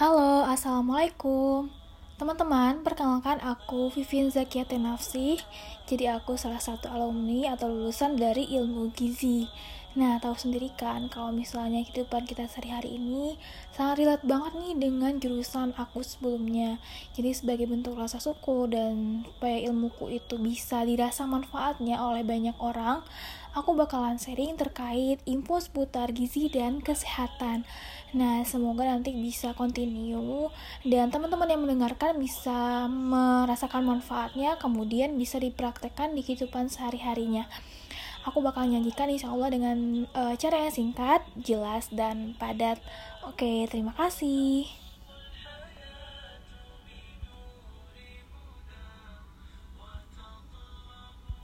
Halo, Assalamualaikum. Teman-teman, perkenalkan aku Vivien Zakia Tenafsi Jadi aku salah satu alumni atau lulusan dari ilmu gizi Nah, tahu sendiri kan kalau misalnya kehidupan kita sehari-hari ini sangat relate banget nih dengan jurusan aku sebelumnya. Jadi sebagai bentuk rasa syukur dan supaya ilmuku itu bisa dirasa manfaatnya oleh banyak orang, aku bakalan sharing terkait info seputar gizi dan kesehatan. Nah, semoga nanti bisa continue dan teman-teman yang mendengarkan bisa merasakan manfaatnya kemudian bisa dipraktekkan di kehidupan sehari-harinya aku bakal nyanyikan insya Allah dengan uh, cara yang singkat, jelas, dan padat. Oke, terima kasih.